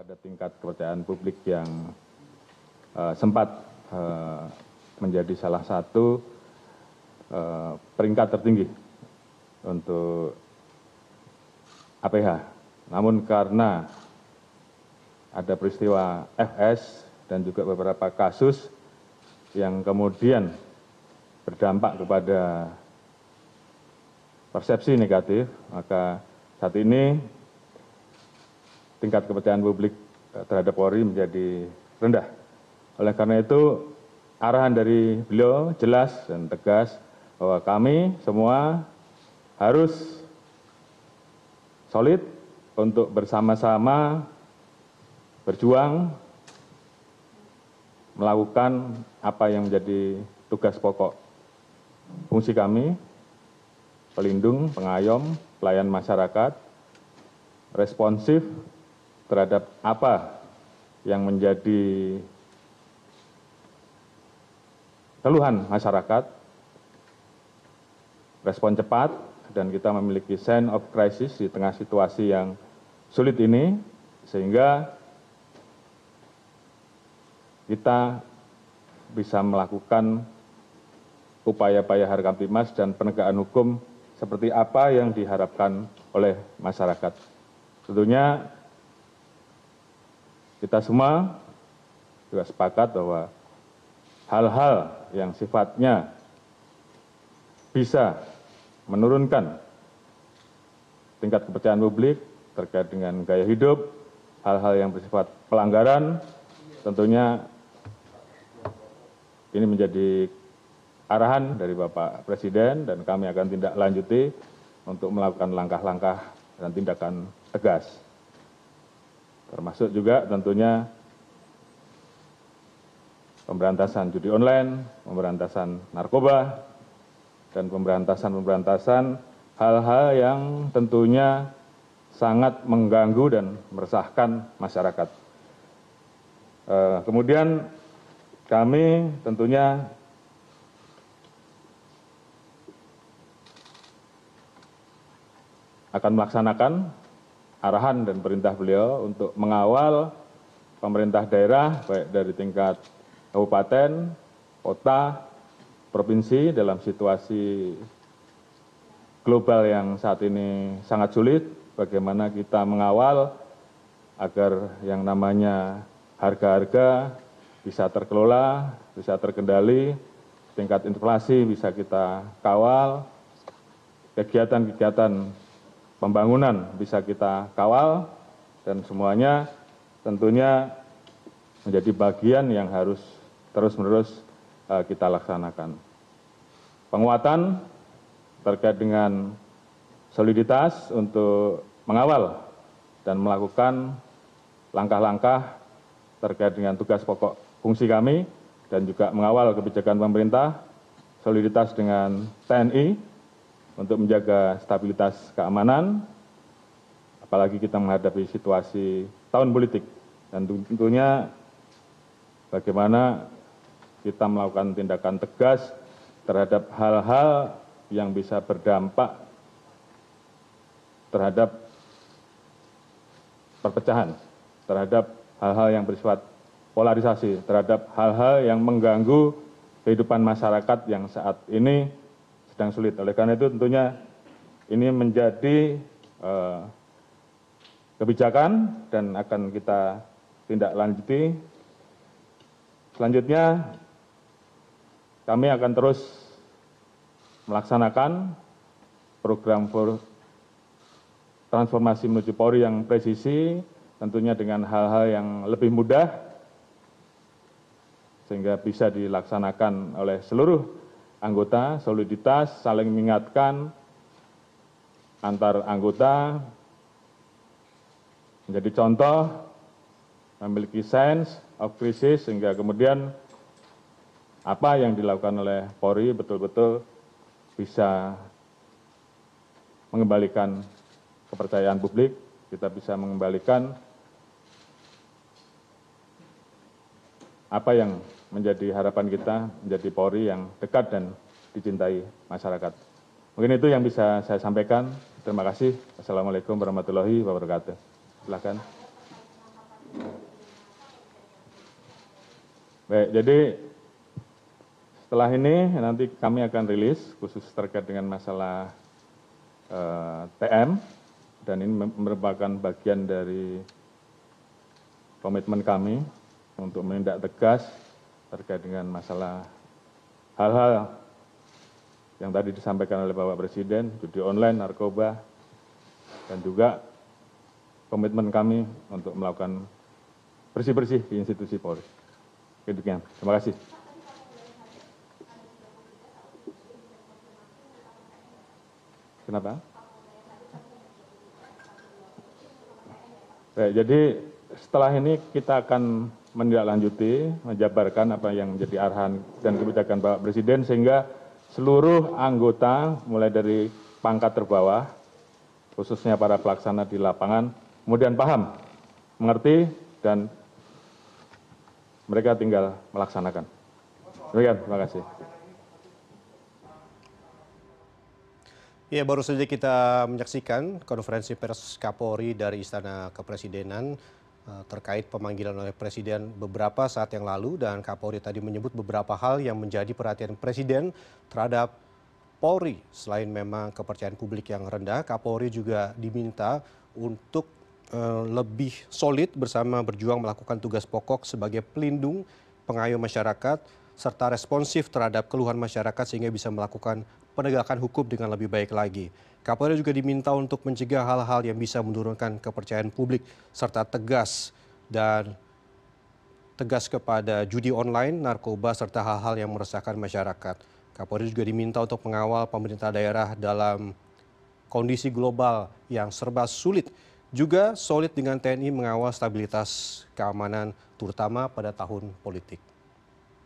pada tingkat kepercayaan publik yang sempat menjadi salah satu peringkat tertinggi untuk aph namun karena ada peristiwa fs dan juga beberapa kasus yang kemudian berdampak kepada persepsi negatif maka saat ini tingkat kepercayaan publik terhadap polri menjadi rendah. Oleh karena itu arahan dari beliau jelas dan tegas bahwa kami semua harus solid untuk bersama sama berjuang melakukan apa yang menjadi tugas pokok. Fungsi kami pelindung pengayom pelayan masyarakat responsif terhadap apa yang menjadi keluhan masyarakat. Respon cepat dan kita memiliki sense of crisis di tengah situasi yang sulit ini sehingga kita bisa melakukan upaya upaya harkam timas dan penegakan hukum seperti apa yang diharapkan oleh masyarakat. Tentunya kita semua juga sepakat bahwa hal hal yang sifatnya bisa menurunkan tingkat kepercayaan publik terkait dengan gaya hidup hal hal yang bersifat pelanggaran tentunya ini menjadi arahan dari bapak presiden dan kami akan tindak lanjuti untuk melakukan langkah langkah dan tindakan tegas termasuk juga tentunya pemberantasan judi online pemberantasan narkoba dan pemberantasan pemberantasan hal hal yang tentunya sangat mengganggu dan meresahkan masyarakat. Kemudian kami tentunya akan melaksanakan arahan dan perintah beliau untuk mengawal pemerintah daerah baik dari tingkat kabupaten kota provinsi dalam situasi global yang saat ini sangat sulit bagaimana kita mengawal agar yang namanya harga harga bisa terkelola bisa terkendali tingkat inflasi bisa kita kawal kegiatan kegiatan pembangunan bisa kita kawal dan semuanya tentunya menjadi bagian yang harus terus menerus kita laksanakan. Penguatan terkait dengan soliditas untuk mengawal dan melakukan langkah langkah terkait dengan tugas pokok fungsi kami dan juga mengawal kebijakan pemerintah soliditas dengan tni untuk menjaga stabilitas keamanan apalagi kita menghadapi situasi tahun politik. Dan tentunya bagaimana kita melakukan tindakan tegas terhadap hal hal yang bisa berdampak terhadap perpecahan terhadap hal hal yang bersifat polarisasi terhadap hal hal yang mengganggu kehidupan masyarakat yang saat ini sedang sulit. Oleh karena itu tentunya ini menjadi kebijakan dan akan kita tindak lanjuti selanjutnya kami akan terus melaksanakan program transformasi menuju polri yang presisi tentunya dengan hal hal yang lebih mudah sehingga bisa dilaksanakan oleh seluruh anggota soliditas saling mengingatkan antar anggota. Menjadi contoh memiliki sense of crisis sehingga kemudian apa yang dilakukan oleh polri betul betul bisa mengembalikan kepercayaan publik. Kita bisa mengembalikan apa yang menjadi harapan kita menjadi polri yang dekat dan dicintai masyarakat. Mungkin itu yang bisa saya sampaikan. Terima kasih. Assalamualaikum warahmatullahi wabarakatuh. Silakan. Baik jadi setelah ini nanti kami akan rilis khusus terkait dengan masalah eh, tm dan ini merupakan bagian dari komitmen kami untuk menindak tegas terkait dengan masalah hal-hal yang tadi disampaikan oleh Bapak Presiden, judi online, narkoba, dan juga komitmen kami untuk melakukan bersih-bersih di institusi Polri. Demikian. Terima kasih. Kenapa? Baik, jadi setelah ini kita akan menindaklanjuti, menjabarkan apa yang menjadi arahan dan kebijakan Bapak Presiden sehingga seluruh anggota mulai dari pangkat terbawah, khususnya para pelaksana di lapangan, kemudian paham, mengerti, dan mereka tinggal melaksanakan. Demikian, terima kasih. Ya, baru saja kita menyaksikan konferensi pers Kapolri dari Istana Kepresidenan terkait pemanggilan oleh Presiden beberapa saat yang lalu dan Kapolri tadi menyebut beberapa hal yang menjadi perhatian Presiden terhadap Polri. Selain memang kepercayaan publik yang rendah, Kapolri juga diminta untuk uh, lebih solid bersama berjuang melakukan tugas pokok sebagai pelindung pengayom masyarakat serta responsif terhadap keluhan masyarakat sehingga bisa melakukan penegakan hukum dengan lebih baik lagi. Kapolri juga diminta untuk mencegah hal-hal yang bisa menurunkan kepercayaan publik serta tegas dan tegas kepada judi online, narkoba serta hal-hal yang meresahkan masyarakat. Kapolri juga diminta untuk mengawal pemerintah daerah dalam kondisi global yang serba sulit. Juga solid dengan TNI mengawal stabilitas keamanan terutama pada tahun politik.